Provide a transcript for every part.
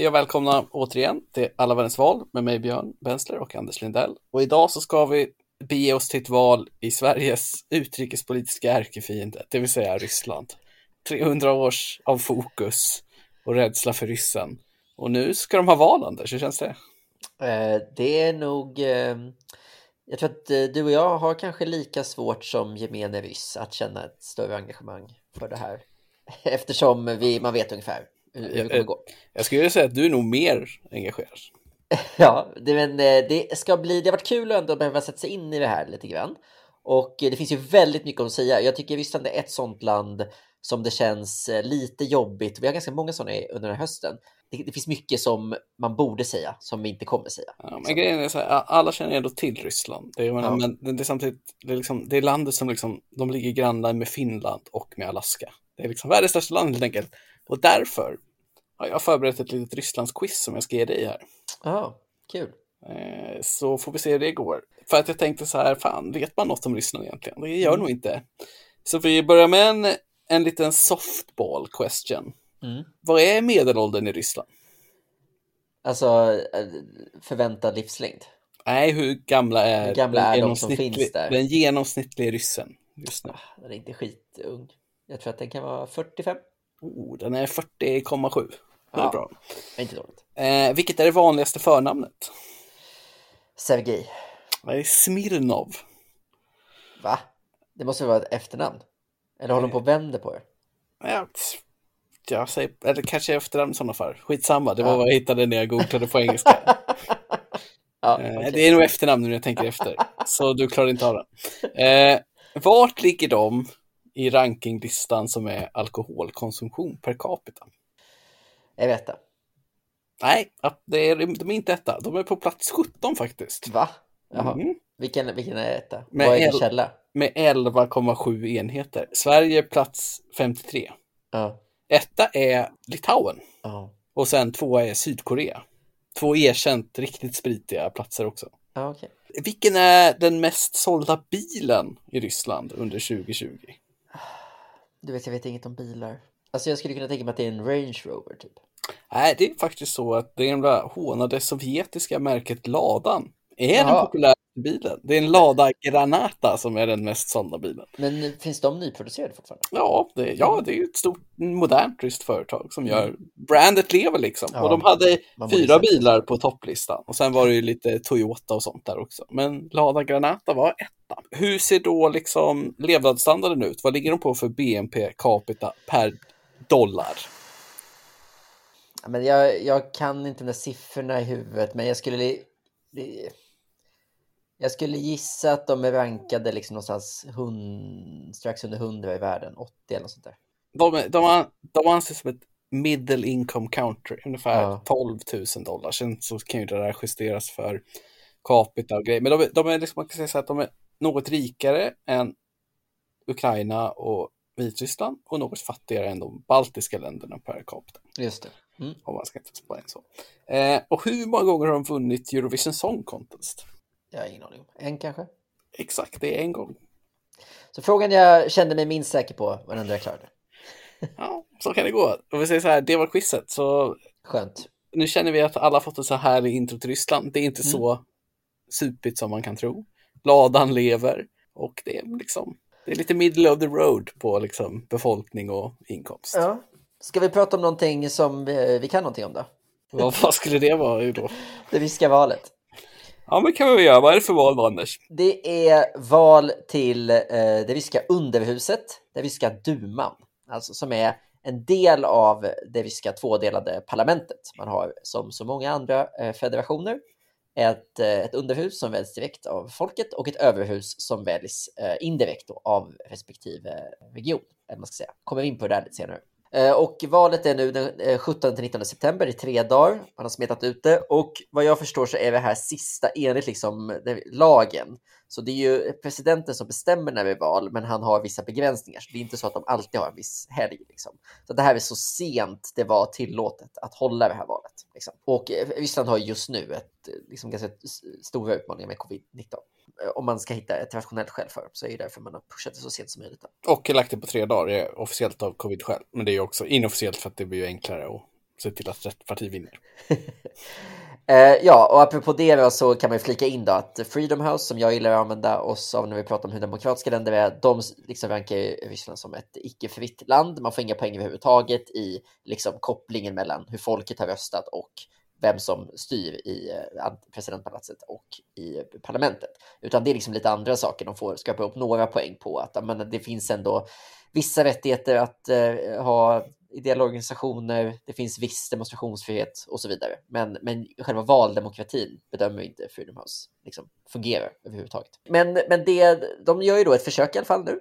Hej och välkomna återigen till Alla världens val med mig Björn Bensler och Anders Lindell. Och idag så ska vi bege oss till ett val i Sveriges utrikespolitiska ärkefiende, det vill säga Ryssland. 300 års av fokus och rädsla för ryssen. Och nu ska de ha val, Anders, hur känns det? Eh, det är nog... Eh, jag tror att eh, du och jag har kanske lika svårt som gemene ryss att känna ett större engagemang för det här. Eftersom vi, man vet ungefär hur det kommer gå. Jag skulle säga att du är nog mer engagerad. Ja, det, men det ska bli... Det har varit kul att ändå behöva sätta sig in i det här lite grann. Och det finns ju väldigt mycket att säga. Jag tycker Ryssland är ett sånt land som det känns lite jobbigt. Vi har ganska många sådana under den här hösten det, det, finns mycket som man borde säga som vi inte kommer säga. Ja, men grejen är så här, alla känner ändå till Ryssland. Det är, ja. Men det är samtidigt, det är, liksom, det är landet som liksom, de ligger grannar med Finland och med Alaska. Det är liksom världens största land helt enkelt. Och därför har jag förberett ett litet Rysslandsquiz som jag ska ge dig här. Ja, kul. Eh, så får vi se hur det går. För att jag tänkte så här, fan, vet man något om Ryssland egentligen? Det gör mm. nog inte. Så vi börjar med en, en liten softball question. Mm. Vad är medelåldern i Ryssland? Alltså eh, förväntad livslängd? Nej, hur gamla är, hur gamla är de som finns där? Den genomsnittliga ryssen just nu. Ah, den är inte skitung. Jag tror att den kan vara 45. Oh, den är 40,7. Det är ja, bra. Inte dåligt. Eh, vilket är det vanligaste förnamnet? Sergej. Är Smirnov. Va? Det måste vara ett efternamn. Eller håller de på och vänder på det? Ja, jag säger, eller kanske efternamn i sådana fall. Skitsamma, det var ja. vad jag hittade när jag googlade på engelska. ja, eh, okay. Det är nog efternamn när jag tänker efter, så du klarar inte av den. Eh, vart ligger de i rankinglistan som är alkoholkonsumtion per capita? Jag vet det. Nej, det är, de är inte etta. De är på plats 17 faktiskt. Va? Jaha. Mm. Vilken, vilken är etta? Med Vad är din källa? Med 11,7 enheter. Sverige plats 53. Ja. Etta är Litauen. Oh. Och sen tvåa är Sydkorea. Två erkänt riktigt spritiga platser också. Oh, okay. Vilken är den mest sålda bilen i Ryssland under 2020? Du vet, jag vet inget om bilar. Alltså jag skulle kunna tänka mig att det är en Range Rover typ. Nej, det är faktiskt så att det gamla hånade sovjetiska märket Ladan är Jaha. den populära bilen. Det är en Lada Granata som är den mest sålda bilen. Men finns de nyproducerade fortfarande? Ja, det, ja, det är ett stort modernt ryskt företag som gör mm. brandet lever liksom. Ja, och de hade fyra bilar på topplistan och sen var det ju lite Toyota och sånt där också. Men Lada Granata var etta. Hur ser då liksom levnadsstandarden ut? Vad ligger de på för BNP capita per dollar? Men jag, jag kan inte de där siffrorna i huvudet, men jag skulle jag skulle gissa att de är rankade liksom någonstans hund, strax under 100 i världen, 80 eller något sånt där. De, de, de anses som ett middle income country, ungefär ja. 12 000 dollar. Sen så kan ju det där justeras för capita och grejer. Men de, de är liksom, man kan säga så att de är något rikare än Ukraina och Vitryssland och något fattigare än de baltiska länderna per capita. Just det. Mm. Om man ska inte spara så. Eh, och hur många gånger har de vunnit Eurovision Song Contest? Jag har ingen aning. En kanske? Exakt, det är en gång. Så frågan jag kände mig minst säker på var den jag klarade. ja, så kan det gå. Om vi säger så här, det var quizet. Så Skönt. Nu känner vi att alla fått en så här intro till Ryssland. Det är inte mm. så supigt som man kan tro. Ladan lever och det är liksom det är lite middle of the road på liksom befolkning och inkomst. Ja. Ska vi prata om någonting som vi, vi kan någonting om då? Vad, vad skulle det vara då? Det ryska valet. Ja, men kan vi göra. Vad är det för val, då, Anders? Det är val till eh, det ryska underhuset, det ryska duman, alltså som är en del av det ryska tvådelade parlamentet. Man har som så många andra eh, federationer ett, eh, ett underhus som väljs direkt av folket och ett överhus som väljs eh, indirekt av respektive region. Eller man ska säga. Kommer vi in på det där lite senare. Eh, och valet är nu den eh, 17 till 19 september i tre dagar. Man har smetat ut det och vad jag förstår så är det här sista enligt liksom lagen. Så det är ju presidenten som bestämmer när det är val, men han har vissa begränsningar. Så det är inte så att de alltid har en viss helg. Liksom. Så det här är så sent det var tillåtet att hålla det här valet. Liksom. Och eh, Ryssland har just nu ett liksom, ganska stora utmaningar med covid-19. Eh, om man ska hitta ett rationellt skäl för. Så är det därför man har pushat det så sent som möjligt. Och lagt det på tre dagar officiellt av covid-skäl. Men det är ju också inofficiellt för att det blir enklare att se till att rätt parti vinner. Eh, ja, och apropå det då, så kan man ju flika in då att Freedom House, som jag gillar att använda oss av när vi pratar om hur demokratiska länder är, de liksom rankar ju Ryssland som ett icke-fritt land. Man får inga poäng överhuvudtaget i liksom kopplingen mellan hur folket har röstat och vem som styr i eh, presidentpalatset och i parlamentet. Utan det är liksom lite andra saker. De får skapa upp några poäng på att men, det finns ändå vissa rättigheter att eh, ha ideella organisationer, det finns viss demonstrationsfrihet och så vidare. Men, men själva valdemokratin bedömer inte Freedom House liksom, fungerar överhuvudtaget. Men, men det, de gör ju då ett försök i alla fall nu.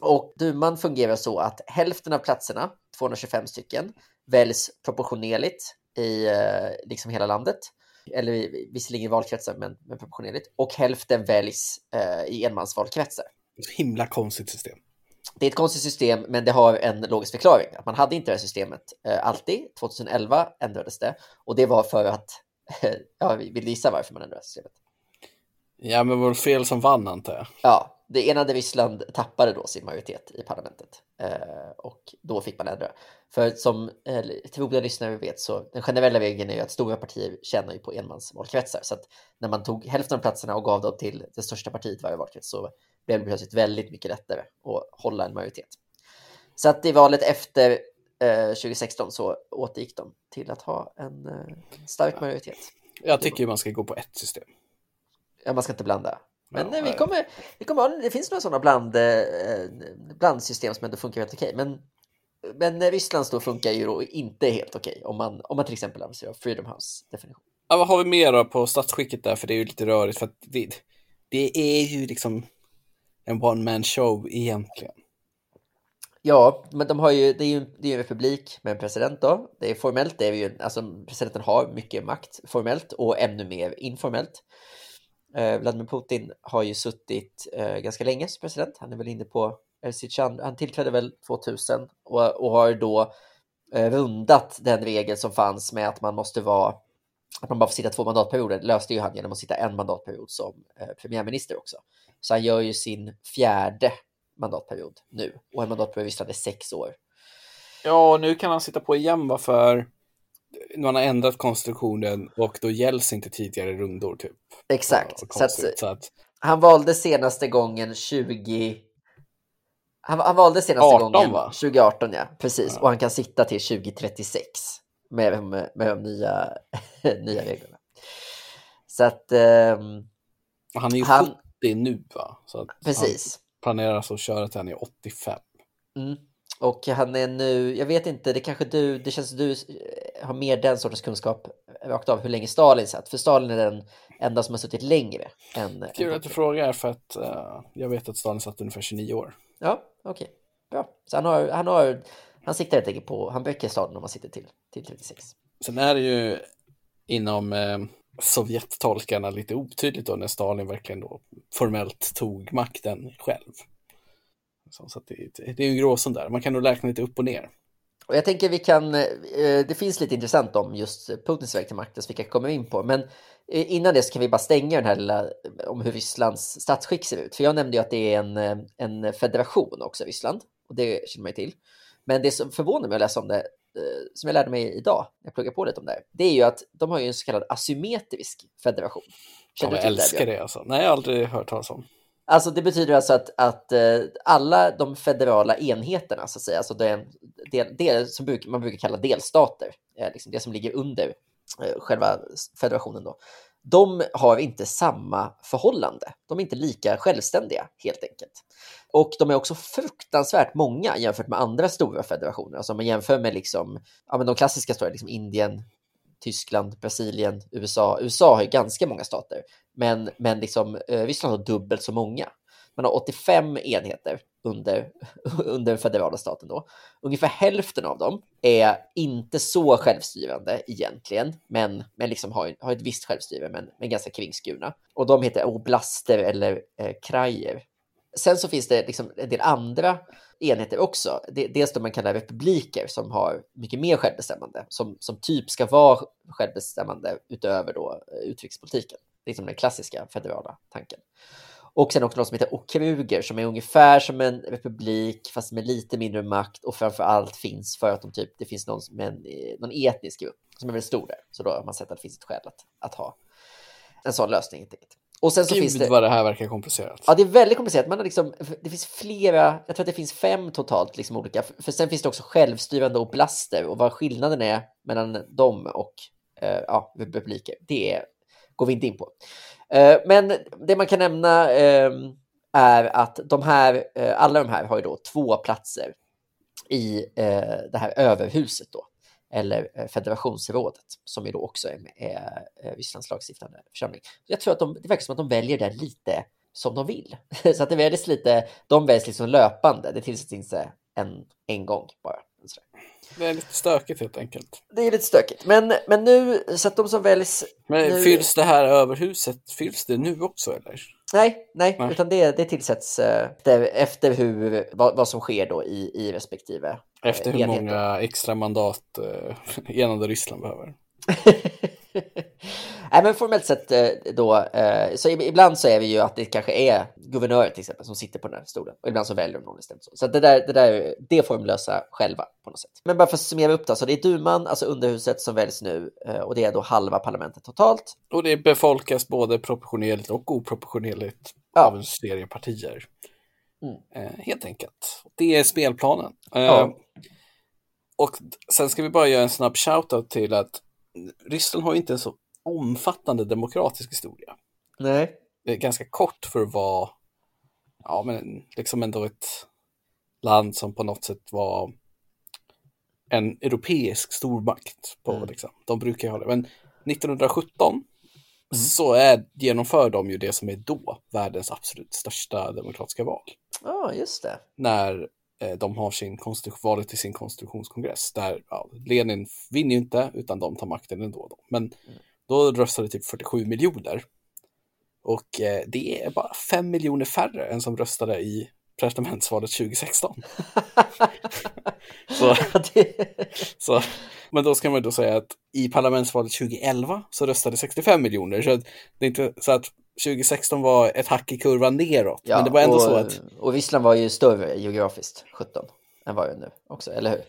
Och duman fungerar så att hälften av platserna, 225 stycken, väljs proportionerligt i eh, liksom hela landet. Eller visserligen i valkretsar, men, men proportionerligt. Och hälften väljs eh, i enmansvalkretsar. Himla konstigt system. Det är ett konstigt system, men det har en logisk förklaring. Att man hade inte det här systemet eh, alltid. 2011 ändrades det och det var för att, ja, vill gissa varför man ändrade systemet? Ja, men var det fel som vann antar jag. Ja, det enade Ryssland tappade då sin majoritet i parlamentet eh, och då fick man ändra. För som eh, trogna lyssnare vet så den generella regeln är ju att stora partier tjänar ju på enmansvalkretsar så att när man tog hälften av platserna och gav dem till det största partiet i varje valkrets så blev det plötsligt väldigt mycket lättare att hålla en majoritet. Så att i valet efter eh, 2016 så återgick de till att ha en eh, stark majoritet. Jag tycker man ska gå på ett system. Ja, man ska inte blanda. Men ja, vi kommer, vi kommer det finns några sådana bland, eh, blandsystem som ändå funkar helt okej. Men, men Rysslands då funkar ju då inte helt okej om man, om man till exempel använder sig av Freedom House definition. Ja, vad har vi mer då på statsskicket där? För det är ju lite rörigt. För att det, det är ju liksom en one man show egentligen. Ja, men de har ju, det är ju det är en republik med en president då. Det är formellt, det är ju, alltså presidenten har mycket makt formellt och ännu mer informellt. Eh, Vladimir Putin har ju suttit eh, ganska länge som president. Han är väl inne på eh, sitt Han tillträdde väl 2000 och, och har då eh, rundat den regel som fanns med att man måste vara att man bara får sitta två mandatperioder löste ju han genom att sitta en mandatperiod som eh, premiärminister också. Så han gör ju sin fjärde mandatperiod nu och en mandatperiod är sex år. Ja, nu kan han sitta på igen va för man har ändrat konstruktionen och då gälls inte tidigare rundor typ. Exakt. Så att, så att... Han valde senaste gången 20... Han, han valde senaste 18, gången va? 2018, ja. Precis. Ja. Och han kan sitta till 2036 med, med, med de nya, nya reglerna. Så att... Um, han är ju han, 70 nu va? Så att precis. Han planerar att köra till han är 85. Mm. Och han är nu, jag vet inte, det kanske du, det känns som du har mer den sortens kunskap rakt av hur länge Stalin satt. För Stalin är den enda som har suttit längre. Än, Kul att du frågar för att uh, jag vet att Stalin satt ungefär 29 år. Ja, okej. Okay. Bra. Så han har, han har, han siktar helt enkelt på, han böcker Stalin om han sitter till, till 36. Sen är det ju inom eh, Sovjettolkarna lite otydligt då när Stalin verkligen då formellt tog makten själv. Så, att det, det är en gråzon där, man kan nog räkna lite upp och ner. Och jag tänker vi kan, eh, det finns lite intressant om just Putins väg till makten som vi kan komma in på. Men eh, innan det så kan vi bara stänga den här lilla eh, om hur Rysslands statsskick ser ut. För jag nämnde ju att det är en, eh, en federation också, Ryssland. Och det känner man ju till. Men det som förvånar mig att läsa om det, som jag lärde mig idag, när jag pluggade på lite om det, det är ju att de har ju en så kallad asymmetrisk federation. Känner ja, jag älskar det, det alltså. Nej, jag har aldrig hört talas om. Alltså det betyder alltså att, att uh, alla de federala enheterna, så att säga, alltså det, det, det som bruk, man brukar kalla delstater, eh, liksom det som ligger under uh, själva federationen, då, de har inte samma förhållande. De är inte lika självständiga helt enkelt. Och de är också fruktansvärt många jämfört med andra stora federationer. Alltså om man jämför med liksom, ja, men de klassiska stora, liksom Indien, Tyskland, Brasilien, USA. USA har ju ganska många stater, men, men liksom, eh, Ryssland har dubbelt så många. Man har 85 enheter under, under federala staten. Då. Ungefär hälften av dem är inte så självstyrande egentligen, men, men liksom har, har ett visst självstyre, men, men ganska kringskurna. Och de heter oblaster eller eh, krajer. Sen så finns det liksom en del andra enheter också. Dels de man kallar republiker som har mycket mer självbestämmande, som, som typ ska vara självbestämmande utöver då eh, utrikespolitiken. Det är liksom den klassiska federala tanken. Och sen också något som heter okruger som är ungefär som en republik fast med lite mindre makt och framför allt finns för att de typ, det finns någon, en, någon etnisk grupp som är väldigt stor där. Så då har man sett att det finns ett skäl att, att ha en sån lösning. Och sen så Gud, finns det... vad det här verkar komplicerat. Ja, det är väldigt komplicerat. Man har liksom, det finns flera, jag tror att det finns fem totalt, liksom olika. För sen finns det också självstyrande oblaster och vad skillnaden är mellan dem och eh, ja, republiker, det går vi inte in på. Eh, men det man kan nämna ehm, är att de här, eh, alla de här har ju då två platser i eh, det här överhuset då eller federationsrådet som ju då också är, är, är Rysslands lagstiftande församling. Jag tror att de, det verkar som att de väljer det lite som de vill. Så att det väljs lite, de väljs liksom löpande, det tillsätts inte en, en gång bara. Det är lite stökigt helt enkelt. Det är lite stökigt, men, men nu, så att de som väljs... Men nu... fylls det här överhuset, fylls det nu också eller? Nej, nej, nej. utan det, det tillsätts eh, efter, efter hur, vad, vad, som sker då i, i respektive eh, Efter hur enheter. många extra mandat eh, enade Ryssland behöver. Nej, men formellt sett eh, då, eh, så ibland så är det ju att det kanske är guvernören till exempel som sitter på den här stolen och ibland så väljer de någon istället. Så, så det, där, det, där, det får de lösa själva på något sätt. Men bara för att summera upp då, så det är duman, alltså underhuset som väljs nu eh, och det är då halva parlamentet totalt. Och det befolkas både proportionerligt och oproportionerligt ja. av en serie partier. Mm. helt enkelt. Det är spelplanen. Ja. och sen ska vi bara göra en snabb shoutout till att Ryssland har inte en så omfattande demokratisk historia. Nej. Det är ganska kort för att vara, ja men liksom ändå ett land som på något sätt var en europeisk stormakt. På, mm. liksom. De brukar ha det. Men 1917 mm. så är, genomför de ju det som är då världens absolut största demokratiska val. Ja, oh, just det. När Eh, de har sin valet till sin konstitutionskongress där ja, Lenin vinner ju inte utan de tar makten ändå. Då. Men mm. Då röstade typ 47 miljoner. Och eh, det är bara 5 miljoner färre än som röstade i presidentvalet 2016. så, så, men då ska man då säga att i parlamentsvalet 2011 så röstade 65 miljoner. Så det är inte så att 2016 var ett hack i kurvan neråt. Ja, men det var ändå och, så att... Och Ryssland var ju större geografiskt, 17, än vad det är nu också, eller hur?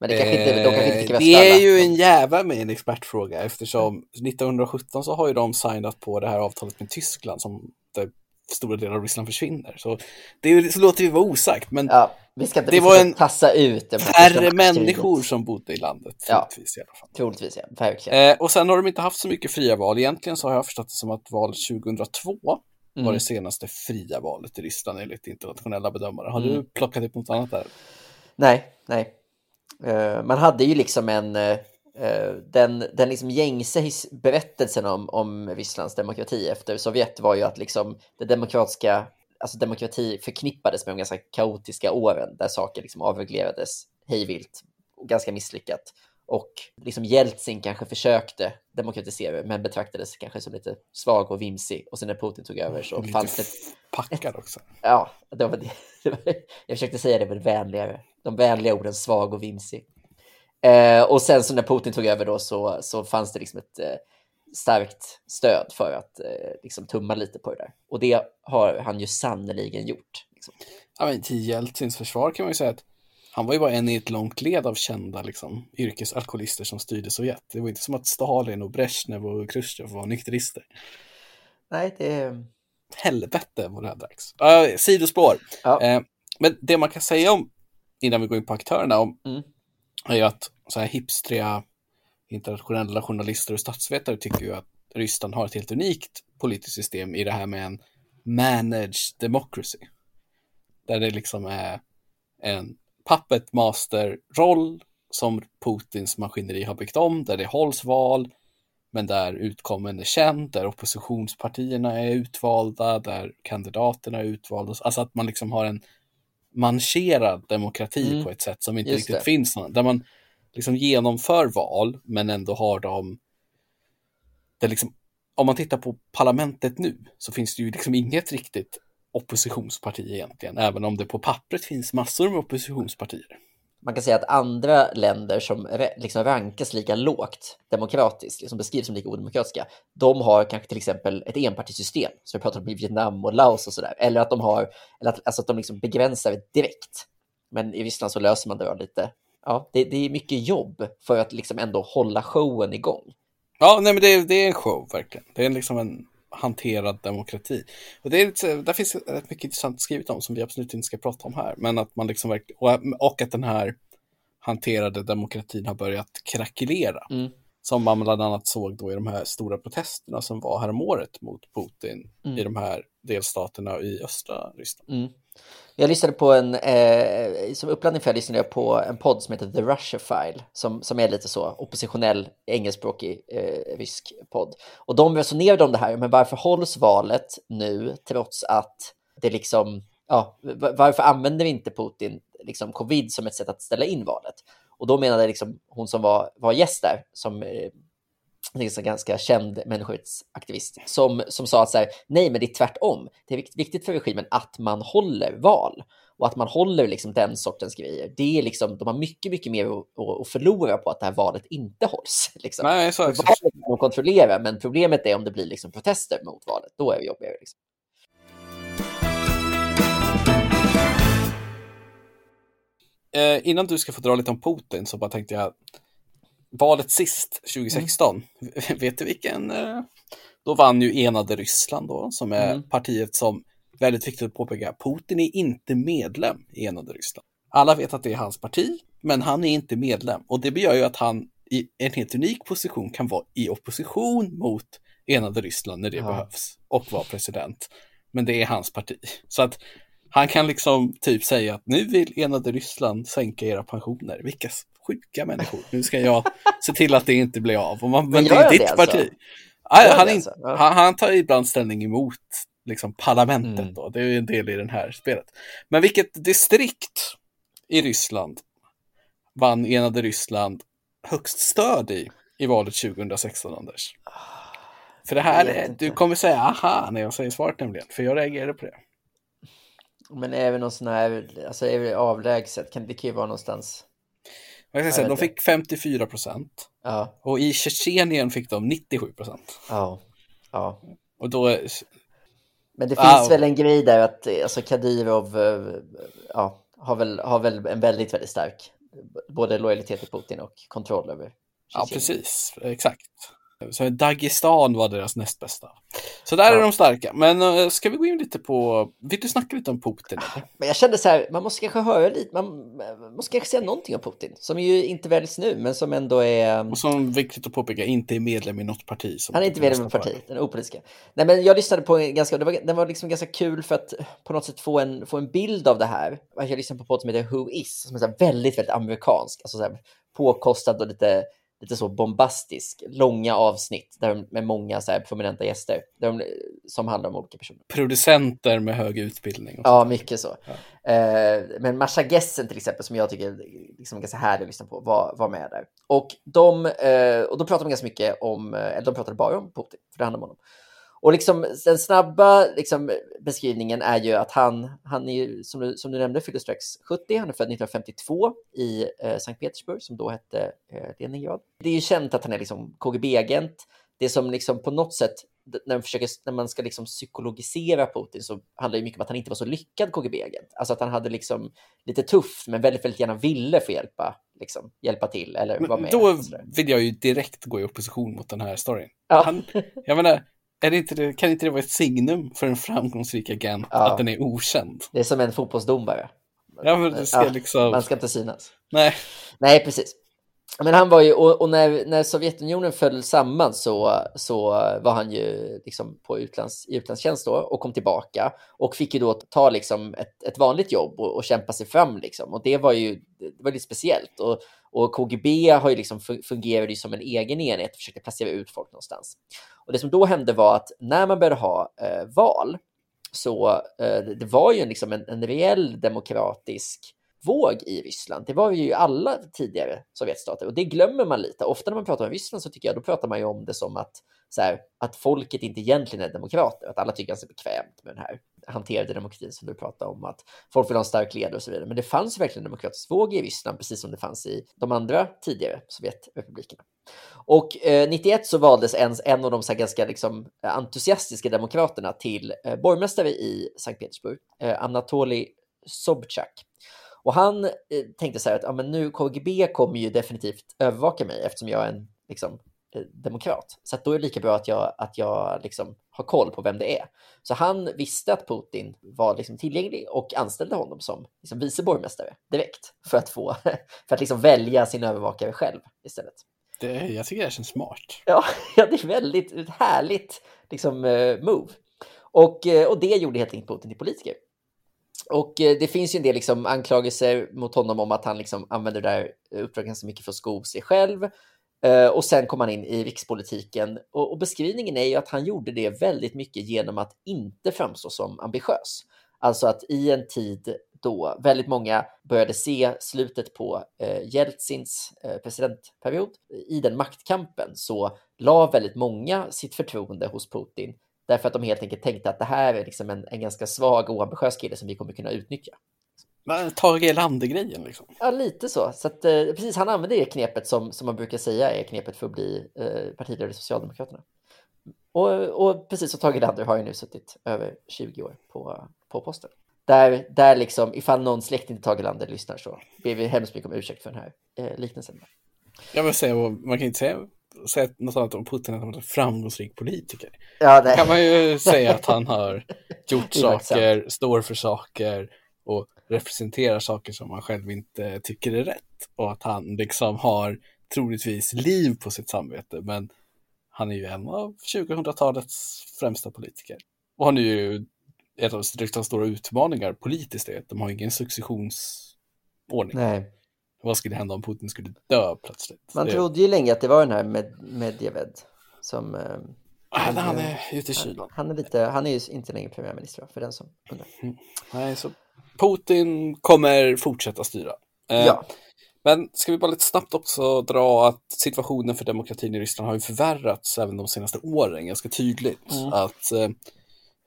Men det kanske inte, de kanske inte fick rösta Det är ju en jävla med en expertfråga eftersom 1917 så har ju de signat på det här avtalet med Tyskland som där stora delar av Ryssland försvinner. Så det så låter vi vara osagt, men ja, vi ska inte, det vi var en tassa ut det färre människor som bodde i landet. Troligtvis ja, i alla fall. Troligtvis, ja. Verkligen. Eh, och sen har de inte haft så mycket fria val. Egentligen så har jag förstått det som att valet 2002 mm. var det senaste fria valet i Ryssland enligt internationella bedömare. Har mm. du plockat upp något annat där? Nej, nej. Uh, man hade ju liksom en uh den, den liksom gängse berättelsen om, om Rysslands demokrati efter Sovjet var ju att liksom det demokratiska, alltså demokrati förknippades med de ganska kaotiska åren där saker liksom avreglerades hejvilt och ganska misslyckat. Och liksom Jeltsin kanske försökste demokratisera men betraktades kanske som lite svag och vimsig. Och sen när Putin tog över så lite fanns det... Packad också. Ja, det var det. jag försökte säga det med vänligare. De vänliga orden svag och vimsig. Eh, och sen så när Putin tog över då så, så fanns det liksom ett eh, starkt stöd för att eh, liksom tumma lite på det där. Och det har han ju sannoliken gjort. Liksom. Ja, men till Jeltsins försvar kan man ju säga att han var ju bara en i ett långt led av kända liksom, yrkesalkoholister som styrde Sovjet. Det var inte som att Stalin och Brezhnev och Khrushchev var nykterister. Nej, det... Helvete vad det här dracks. Uh, sidospår. Ja. Uh, men det man kan säga om, innan vi går in på aktörerna, om, mm är ju att så här hipstriga internationella journalister och statsvetare tycker ju att Ryssland har ett helt unikt politiskt system i det här med en managed democracy. Där det liksom är en puppet master-roll som Putins maskineri har byggt om, där det hålls val, men där utkommen är känd, där oppositionspartierna är utvalda, där kandidaterna är utvalda. Alltså att man liksom har en mancherad demokrati mm. på ett sätt som inte Just riktigt det. finns. Där man liksom genomför val, men ändå har dem... Det liksom, om man tittar på parlamentet nu så finns det ju liksom inget riktigt oppositionsparti egentligen, även om det på pappret finns massor med oppositionspartier. man kan säga att andra länder som liksom rankas lika lågt demokratiskt, liksom beskrivs som lika odemokratiska, de har kanske till exempel ett enpartisystem, som vi pratar om i Vietnam och Laos och sådär, eller att de har, eller att, alltså att de liksom begränsar det direkt. Men i Ryssland så löser man det lite. Ja, det, det är mycket jobb för att liksom ändå hålla showen igång. Ja, nej, men det, det är en show verkligen. Det är liksom en hanterad demokrati. Och det är, där finns rätt mycket intressant skrivet om som vi absolut inte ska prata om här. Men att man liksom och att den här hanterade demokratin har börjat krackelera. Mm. Som man bland annat såg då i de här stora protesterna som var häromåret mot Putin mm. i de här delstaterna i östra Ryssland. Mm. Jag lyssnade på en, eh, som uppladdning för jag lyssnade jag på en podd som heter The Russia File, som, som är lite så oppositionell engelskspråkig eh, rysk podd. Och de resonerade om det här, men varför hålls valet nu trots att det liksom, ja, varför använder vi inte Putin liksom covid som ett sätt att ställa in valet? Och då menade liksom hon som var, var gäst där, som eh, en ganska känd människorättsaktivist som, som sa att så här, nej, men det är tvärtom. Det är viktigt för regimen att man håller val och att man håller liksom den sortens grejer. Det är liksom, de har mycket, mycket mer att, att förlora på att det här valet inte hålls. Liksom. Nej, så, så. Valet kan de kontrollera, men problemet är om det blir liksom protester mot valet. Då är det jobbigare. Liksom. Eh, innan du ska få dra lite om Putin så bara tänkte jag valet sist, 2016, mm. vet du vilken? Eh, då vann ju Enade Ryssland då, som är mm. partiet som, väldigt viktigt att påpeka, Putin är inte medlem i Enade Ryssland. Alla vet att det är hans parti, men han är inte medlem. Och det gör ju att han i en helt unik position kan vara i opposition mot Enade Ryssland när det ja. behövs och vara president. Men det är hans parti. Så att han kan liksom typ säga att nu vill enade Ryssland sänka era pensioner. Vilka sjuka människor. Nu ska jag se till att det inte blir av. Och man, men, det är ditt det alltså? parti. Nej, han, alltså? ja. han, han, tar ibland ställning emot liksom, parlamentet. Mm. Då. Det är ju en del i det här spelet. Men vilket distrikt i Ryssland vann enade Ryssland högst stöd i, i valet 2016, Anders? För det här, är, du kommer säga aha när jag säger svaret nämligen, för jag reagerade på det. Men är det någon sån här, alltså är det avlägset? Kan, det kan ju vara någonstans. Jag säga, de fick 54 procent. Ja. Och i Tjetjenien fick de 97 procent. Ja. ja. Och då... Men det finns wow. väl en grej där att alltså Kadyrov eh, ja, har, väl, har väl en väldigt, väldigt stark både lojalitet till Putin och kontroll över Tjetjenien. Ja, precis. Exakt. Så Dagestan var deras näst bästa. Så där ja. är de starka. Men uh, ska vi gå in lite på, vill du snacka lite om Putin? Eller? Men jag kände så här, man måste kanske höra lite, man måste kanske säga någonting om Putin, som ju inte väljs nu, men som ändå är... Och som viktigt att påpeka, inte är medlem i något parti. Han är inte medlem i något parti, den är opolitiska. Nej, men jag lyssnade på en ganska, det var, den var liksom ganska kul för att på något sätt få en, få en bild av det här. Jag lyssnade på en podd som heter Who Is, som är så väldigt, väldigt amerikansk, alltså så här påkostad och lite lite så bombastisk, långa avsnitt där med många så här prominenta gäster de, som handlar om olika personer. Producenter med hög utbildning. ja, mycket så. Ja. Eh, men Marsha Gessen till exempel, som jag tycker liksom är ganska härlig att lyssna på, var, var med där. Och, de, eh, och då pratade de ganska mycket om, eh, eller de pratade bara om Putin, för det handlar om honom. Och liksom, den snabba liksom, beskrivningen är ju att han, han är, som du, som du nämnde, fyllde strax 70. Han är född 1952 i eh, Sankt Petersburg, som då hette eh, Leningrad. Det är ju känt att han är liksom KGB-agent. Det som liksom på något sätt, när man, försöker, när man ska liksom psykologisera Putin, så handlar det mycket om att han inte var så lyckad KGB-agent. Alltså att han hade liksom lite tufft, men väldigt, väldigt gärna ville få hjälpa, liksom, hjälpa till eller vara med. Då vill jag ju direkt gå i opposition mot den här storyn. Ja. Han, jag menar, är det inte det, kan inte det vara ett signum för en framgångsrik agent ja. att den är okänd? Det är som en fotbollsdomare. Ja, men det ska ja, liksom... Man ska inte synas. Nej. Nej, precis. Men han var ju, och, och, när, när Sovjetunionen föll samman så, så var han ju liksom på utlands, i utlandstjänst då och kom tillbaka och fick ju då ta liksom ett, ett vanligt jobb och, och kämpa sig fram liksom. Och det var ju det var lite speciellt. Och, och KGB har ju liksom fungerade som en egen enhet och försökte placera ut folk någonstans. Och det som då hände var att när man började ha eh, val så eh, det var ju liksom en, en reell demokratisk våg i Ryssland. Det var ju alla tidigare Sovjetstater och det glömmer man lite. Ofta när man pratar om Ryssland så tycker jag då pratar man ju om det som att, så här, att folket inte egentligen är demokrater, att alla tycker att det är bekvämt med den här hanterade demokratin som du pratar om, att folk vill ha en stark ledare och så vidare. Men det fanns ju verkligen en demokratisk våg i Ryssland, precis som det fanns i de andra tidigare Sovjetrepublikerna. Och eh, 91 så valdes en, en av de så ganska liksom, entusiastiska demokraterna till eh, borgmästare i Sankt Petersburg, eh, Anatolij Sobchak. Och han eh, tänkte så här att ja, men nu KGB kommer ju definitivt övervaka mig eftersom jag är en liksom, eh, demokrat. Så då är det lika bra att jag, att jag liksom har koll på vem det är. Så han visste att Putin var liksom tillgänglig och anställde honom som liksom vice borgmästare direkt för att, få, för att liksom välja sin övervakare själv istället. Det, jag tycker det känns smart. Ja, ja det är väldigt härligt liksom, uh, move. Och, uh, och det gjorde helt enkelt Putin till politiker. Och eh, det finns ju en del liksom, anklagelser mot honom om att han liksom, använder det där uppdraget ganska mycket för att sko sig själv. Eh, och sen kom han in i rikspolitiken och, och, beskrivningen är ju att han gjorde det väldigt mycket genom att inte framstå som ambitiös. Alltså att i en tid då väldigt många började se slutet på eh, Jeltsins eh, presidentperiod. I den maktkampen så la väldigt många sitt förtroende hos Putin därför att de helt enkelt tänkte att det här är liksom en, en ganska svag och ambitiös kille som vi kommer kunna utnyttja. Tage Erlander-grejen liksom? Ja, lite så. så att, eh, precis, han använde det knepet som, som man brukar säga är knepet för att bli eh, partiledare i Socialdemokraterna. Och, och precis som Tage Erlander har ju nu suttit över 20 år på, på posten där, där liksom, ifall någon släkting till Tage Lander lyssnar så ber vi hemskt mycket om ursäkt för den här eh, liknelsen. Jag vill säga, man kan inte säga, säga något annat om Putin än att han är en framgångsrik politiker. Ja, det kan man ju säga att han har gjort saker, står för saker och representerar saker som man själv inte tycker är rätt. Och att han liksom har troligtvis liv på sitt samvete, men han är ju en av 2000-talets främsta politiker. Och han är ju ett av riksdagens stora utmaningar politiskt är att de har ingen successionsordning. Nej. Vad skulle hända om Putin skulle dö plötsligt? Man det... trodde ju länge att det var den här med Medvedev som... Eh, han, han är ute i kylan. Han, han, är lite, han är ju inte längre premiärminister för den som undrar. Mm. Nej, så Putin kommer fortsätta styra. Eh, ja. Men ska vi bara lite snabbt också dra att situationen för demokratin i Ryssland har ju förvärrats även de senaste åren ganska tydligt. Mm. Att eh, Eh,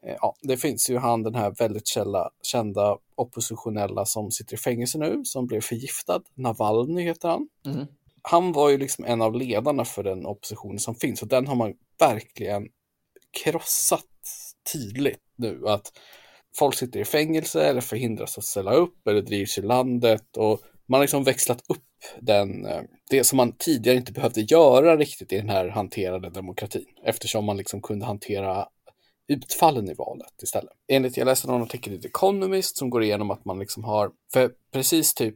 ja, det finns ju han den här väldigt källa, kända oppositionella som sitter i fängelse nu, som blev förgiftad. Navalny heter han. Mm. Han var ju liksom en av ledarna för den opposition som finns och den har man verkligen krossat tydligt nu. Att folk sitter i fängelse eller förhindras att ställa upp eller drivs i landet och man har liksom växlat upp den, eh, det som man tidigare inte behövde göra riktigt i den här hanterade demokratin eftersom man liksom kunde hantera utfallen i valet istället. Enligt, jag läste någon artikel i The Economist som går igenom att man liksom har, för precis typ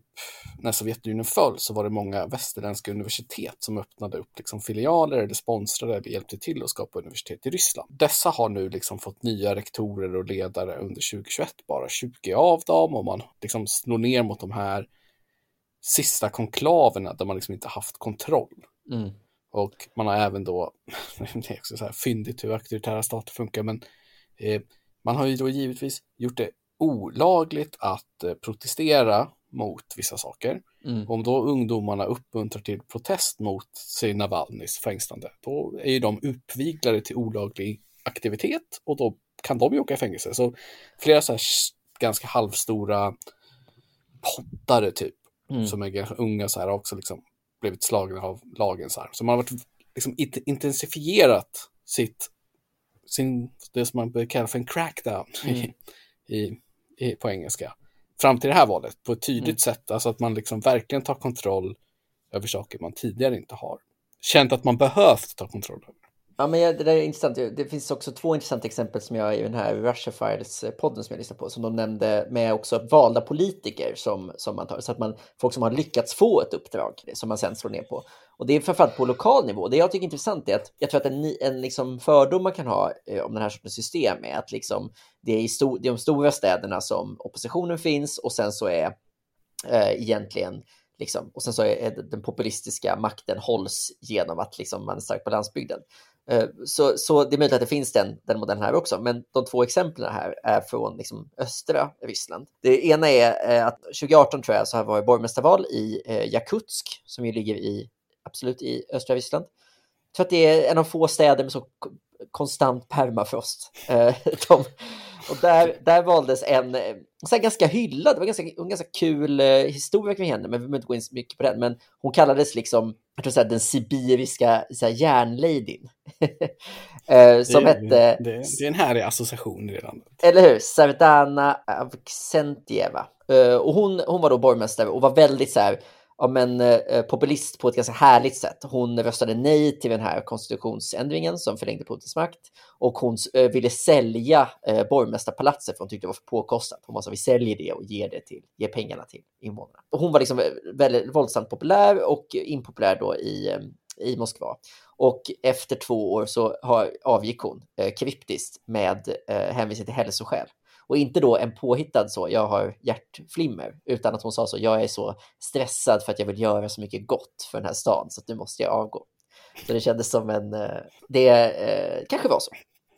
när Sovjetunionen föll så var det många västerländska universitet som öppnade upp liksom filialer eller sponsrade eller hjälpte till att skapa universitet i Ryssland. Dessa har nu liksom fått nya rektorer och ledare under 2021, bara 20 av dem och man liksom slår ner mot de här sista konklaverna där man liksom inte haft kontroll. Mm. Och man har även då, det är också så här fyndigt hur auktoritära stater funkar, men eh, man har ju då givetvis gjort det olagligt att eh, protestera mot vissa saker. Mm. Om då ungdomarna uppmuntrar till protest mot sig Navalnys fängslande, då är ju de uppviglade till olaglig aktivitet och då kan de ju åka i fängelse. Så flera så här ganska halvstora poddare typ, mm. som är unga så här också liksom blivit slagna av lagen. Så, här. så man har varit, liksom, intensifierat sitt, sin, det som man börjar kalla för en crackdown mm. i, i, på engelska. Fram till det här valet på ett tydligt mm. sätt, alltså att man liksom verkligen tar kontroll över saker man tidigare inte har känt att man behövt ta kontroll över. Ja, men det där är intressant. Det finns också två intressanta exempel som jag i den här Russia Files-podden eh, som jag lyssnar på, som de nämnde med också valda politiker som, som man tar. Så att man, folk som har lyckats få ett uppdrag som man sen slår ner på. Och det är framförallt på lokal nivå. Det jag tycker är intressant är att jag tror att en, en liksom fördom man kan ha eh, om den här sortens system är att liksom det, är i stor, det är de stora städerna som oppositionen finns och sen så är eh, egentligen Liksom. Och sen så är eh, den populistiska makten hålls genom att liksom man är stark på landsbygden. Eh, så, så det är möjligt att det finns den, den modellen här också, men de två exemplen här är från liksom östra Ryssland. Det ena är eh, att 2018 tror jag så har varit borgmästarval i eh, Jakutsk som ju ligger i absolut i östra Ryssland. Jag tror att det är en av få städer med så konstant permafrost. De, och där, där valdes en så ganska hyllad, det var ganska, en ganska kul historia kring henne, men vi behöver inte gå in så mycket på den. Men hon kallades liksom, jag tror så här, den sibiriska så här, järnladyn. eh, som det, hette... Det, det, är en härlig association redan. Eller hur? Sardana Avksentieva. Eh, och hon, hon var då borgmästare och var väldigt så här, ja, men, eh, eh, populist på ett ganska härligt sätt. Hon röstade nej till den här konstitutionsändringen som förlängde Putins makt och hon eh, ville sälja eh, borgmästarpalatset för hon tyckte det var för påkostat. Hon sa vi säljer det och ger, det till, ger pengarna till invånarna. Och hon var liksom eh, väldigt våldsamt populär och impopulär då i, eh, i Moskva. Och efter två år så har, avgick hon eh, kryptiskt med eh, hänvisning till hälsoskäl. Och inte då en påhittad så, jag har hjärtflimmer, utan att hon sa så, jag är så stressad för att jag vill göra så mycket gott för den här stan så att nu måste jag avgå. Så det kändes som en, eh, det eh, kanske var så.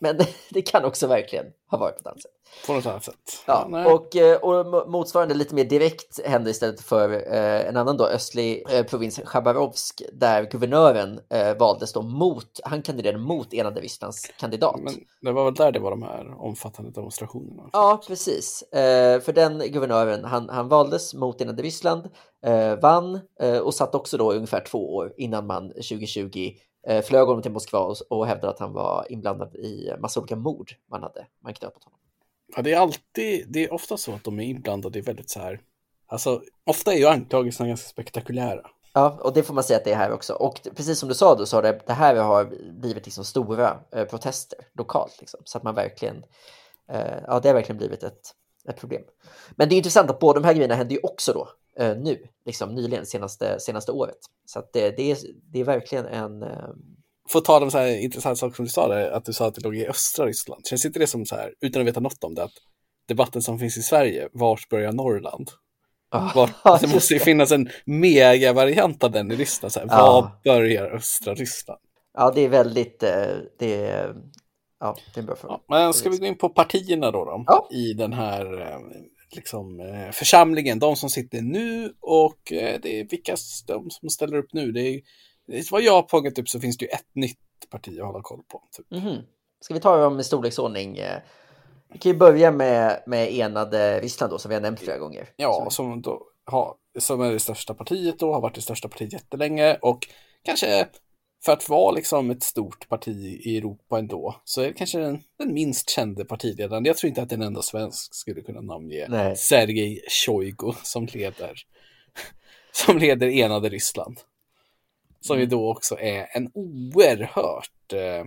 Men det kan också verkligen ha varit på ett annat sätt. På något annat sätt. Ja, ja och, eh, och motsvarande lite mer direkt hände istället för eh, en annan då östlig eh, provins, Chabarovsk, där guvernören eh, valdes då mot, han kandiderade mot enade Rysslands kandidat. Men det var väl där det var de här omfattande demonstrationerna? Ja, precis. För den guvernören, han, han valdes mot enade Ryssland, vann och satt också då ungefär två år innan man 2020 flög honom till Moskva och, hävdade att han var inblandad i massa olika mord man hade man knöt på honom. Ja, det är alltid, det är ofta så att de är inblandade i väldigt så här, alltså ofta är ju anklagelserna ganska spektakulära. Ja, och det får man säga att det är här också. Och precis som du sa då, så har det, det här har blivit liksom stora eh, protester lokalt, liksom, så att man verkligen, eh, ja, det har verkligen blivit ett, ett problem. Men det är intressant att båda de här grejerna händer ju också då eh, nu, liksom nyligen, senaste, senaste året. Så det, det, är, det är verkligen en, eh, att ta de så här intressanta saker som du sa där, att du sa att det låg i östra Ryssland. Känns inte det som så här, utan att veta något om det, att debatten som finns i Sverige, vart börjar Norrland? Var, det måste ju finnas en mega-variant av den i Ryssland. Så här, ja. Var börjar östra Ryssland? Ja, det är väldigt, eh, det är, ja, det är en bra fråga. Ja, men ska vi gå in på partierna då, då ja. i den här eh, liksom, eh, församlingen, de som sitter nu och det är vilka de som ställer upp nu. Det är vad jag har fångat upp så finns det ju ett nytt parti att hålla koll på. Typ. Mm -hmm. Ska vi ta dem i storleksordning? Vi kan ju börja med, med enade Ryssland då, som vi har nämnt flera gånger. Ja, som, då har, som är det största partiet då, har varit det största partiet jättelänge och kanske för att vara liksom ett stort parti i Europa ändå, så är det kanske den, den minst kände partiledaren. Jag tror inte att en enda svensk skulle kunna namnge Nej. Sergej Shoigu som leder, som leder enade Ryssland. Som ju mm. då också är en oerhört eh,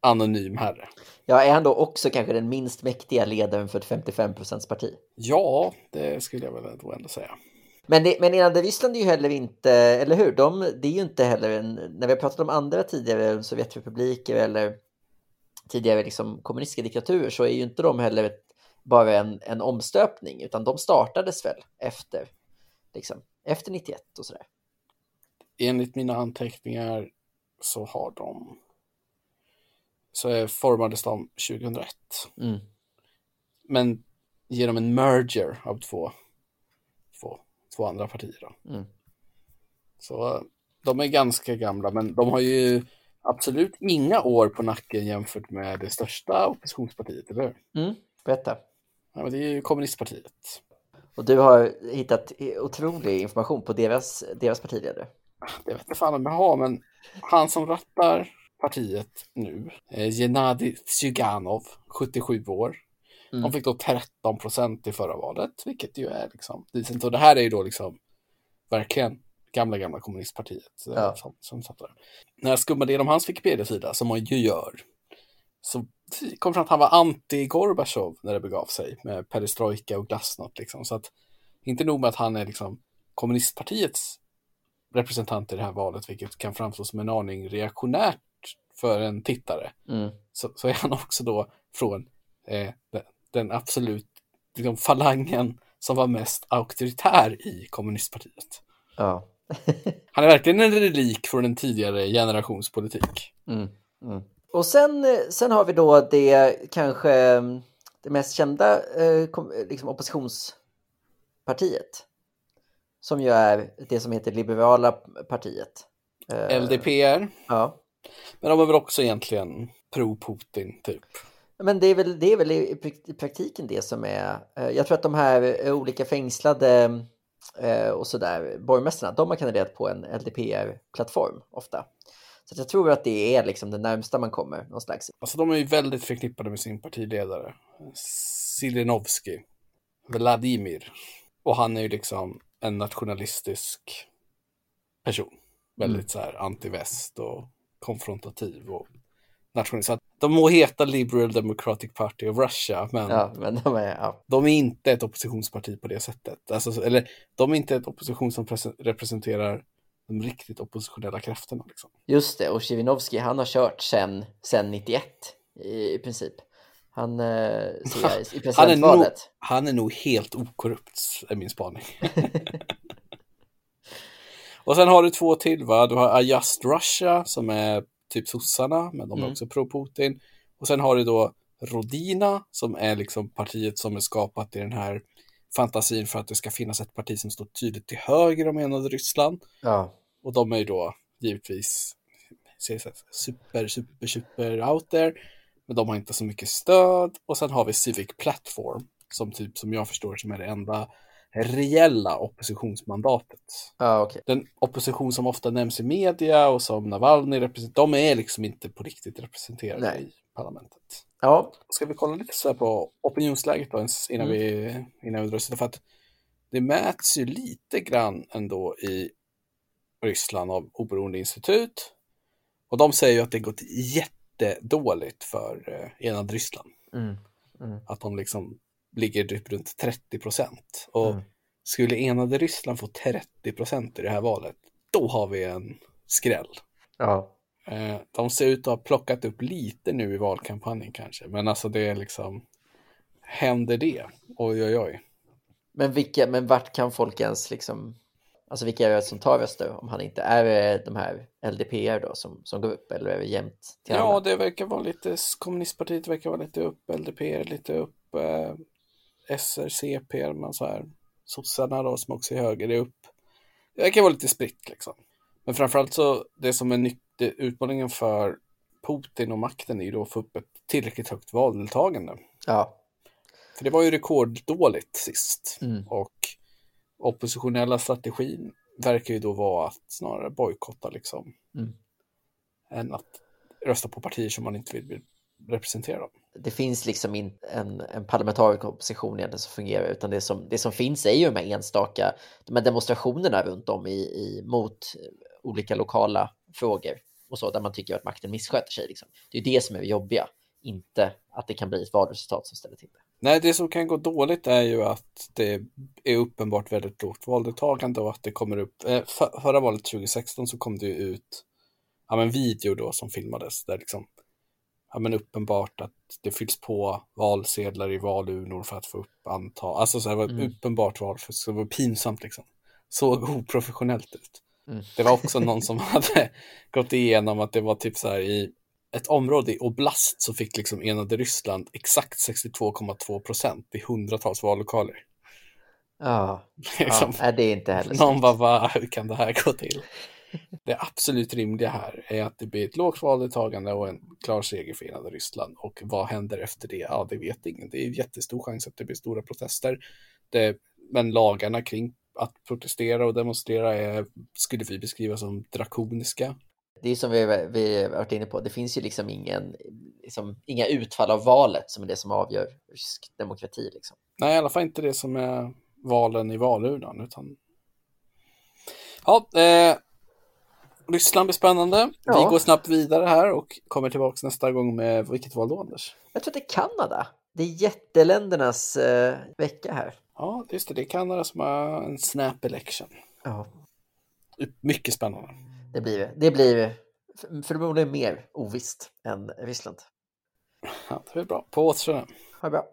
anonym herre. Ja, är han då också kanske den minst mäktiga ledaren för ett 55% parti? Ja, det skulle jag väl ändå säga. Men, det, men Enade Ryssland är ju heller inte, eller hur? De, det är ju inte heller en, när vi har pratat om andra tidigare Sovjetrepubliker eller tidigare liksom kommunistiska diktaturer så är ju inte de heller ett, bara en, en omstöpning utan de startades väl efter, liksom, efter 91 och sådär enligt mina anteckningar så har de så formades de 2001. Mm. Men genom en merger av två, två, två andra partier. Mm. Så de är ganska gamla, men de har ju absolut inga år på nacken jämfört med det största oppositionspartiet, eller hur? Mm. Berätta. Ja, men det är ju kommunistpartiet. Och du har hittat otrolig information på deras, deras partiledare det vet inte fan om jag har, men han som rattar partiet nu, eh, Gennadij Zyganov, 77 år. Mm. De fick då 13 procent i förra valet, vilket ju är liksom decent. Och det här är ju då liksom verkligen gamla, gamla kommunistpartiet eh, ja. som, som satt där. När jag skummade igenom hans Wikipedia-sida, som man ju gör, så kom fram att han var anti-Gorbachev när det begav sig med perestrojka och glasnost. Liksom. Så att inte nog med att han är liksom kommunistpartiets representant i det här valet, vilket kan framstå som en aning reaktionärt för en tittare, mm. så, så, är han också då från eh, den, absolut liksom, falangen som var mest auktoritär i kommunistpartiet. Ja. han är verkligen en relik från en tidigare generationspolitik. Mm. Mm. Och sen, sen har vi då det kanske det mest kända eh, liksom oppositionspartiet. Som ju är det som heter Liberala partiet. Eh, LDPR. Ja. Men de är väl också egentligen pro-Putin typ? Men det är väl, det är väl i, praktiken det som är... Eh, jag tror att de här olika fängslade och sådär borgmästarna, de har kandiderat på en LDPR-plattform ofta. Så jag tror att det är liksom det närmsta man kommer någon slags. Alltså de är ju väldigt förknippade med sin partiledare. Zelenovski. Vladimir. Och han är ju liksom en nationalistisk person. Väldigt mm. så här antiväst och konfrontativ och nationalist. De må heta Liberal Democratic Party of Russia, men, ja, men de, är, ja. de, är, inte ett oppositionsparti på det sättet. Alltså, eller de är inte ett opposition som representerar de riktigt oppositionella krafterna. Liksom. Just det, och Zjirinovskij han har kört sen, sen 91 i, i princip. Han, eh, i presidentvalet. Han är, nog, han är nog helt okorrupt, är min spaning. och sen har du två till, va? Du har Just Russia som är typ sossarna, men de är mm. också pro-Putin. Och sen har du då Rodina som är liksom partiet som är skapat i den här fantasin för att det ska finnas ett parti som står tydligt till höger om enade Ryssland. Ja. Och de är ju då givetvis super, super, super out there. Men de har inte så mycket stöd. Och sen har vi Civic Platform som typ som jag förstår som är det enda reella oppositionsmandatet. Ah, okay. Den opposition som ofta nämns i media och som Navalny representerar, de är liksom inte på riktigt representerade Nej. i parlamentet. Ja. Ska vi kolla lite så på opinionsläget då innan, mm. vi, innan vi drar För att det mäts ju lite grann ändå i Ryssland av oberoende institut. Och de säger ju att det gått jättedåligt för eh, enad Ryssland. Mm. Mm. Att de liksom ligger typ runt 30 procent. Och mm. skulle enade Ryssland få 30 procent i det här valet, då har vi en skräll. Ja. Eh, de ser ut att ha plockat upp lite nu i valkampanjen kanske, men alltså det är liksom, händer det? Oj, oj, oj. Men, vilka, men vart kan folk ens liksom Alltså vilka är det som tar röster om han inte är det de här LDPR då som, som går upp eller är det jämnt till Ja, alla? det verkar vara lite, kommunistpartiet verkar vara lite upp, LDPR lite upp, eh, SR, CP, men så här, sossarna då som också är höger är upp. Det verkar vara lite spritt liksom. Men framförallt så, det som är nytt, utmaningen för Putin och makten är ju då att få upp ett tillräckligt högt valdeltagande. Ja. För det var ju rekorddåligt sist. Mm. Och oppositionella strategin verkar ju då vara att snarare bojkotta liksom. Mm. Än att rösta på partier som man inte vill representera. Det finns liksom inte en, en parlamentarisk opposition egentligen som fungerar, utan det som, det som finns är ju de här enstaka de här demonstrationerna runt om i, i, mot olika lokala frågor och så, där man tycker att makten missköter sig. Liksom. Det är det som är det jobbiga, inte att det kan bli ett valresultat som ställer till det. Nej, det som kan gå dåligt är ju att det är uppenbart väldigt lågt valdeltagande och att det kommer upp. Eh, för, förra valet 2016 så kom det ju ut ja, men video då som filmades där liksom ja, men uppenbart att det fylls på valsedlar i valurnor för att få upp antal. Alltså så här, det var mm. uppenbart valfusk, så det var pinsamt liksom. Såg oprofessionellt ut. Mm. Det var också någon som hade gått igenom att det var typ så här i ett område i Oblast så fick liksom enade Ryssland exakt 62,2 procent i hundratals vallokaler. Ja, liksom, ja det är inte heller Någon bara, va, hur kan det här gå till? Det absolut rimliga här är att det blir ett lågt valdeltagande och en klar seger för enade Ryssland. Och vad händer efter det? Ja, det vet ingen. Det är jättestor chans att det blir stora protester. Det, men lagarna kring att protestera och demonstrera är, skulle vi beskriva som drakoniska det är som vi, vi varit inne på, det finns ju liksom, ingen, liksom inga utfall av valet som är det som avgör rysk demokrati. Liksom. Nej, i alla fall inte det som är valen i valurnan. Utan... Ja, eh, Ryssland blir spännande. Ja. Vi går snabbt vidare här och kommer tillbaka nästa gång med vilket val då, Anders? Jag tror att det är Kanada. Det är jätteländernas eh, vecka här. Ja, just det. Det är Kanada som har en snap election. Ja. Mycket spännande. Det blir det. blir förmodligen mer ovisst än Ryssland. Ja, det är bra. På återseende. Ha det bra.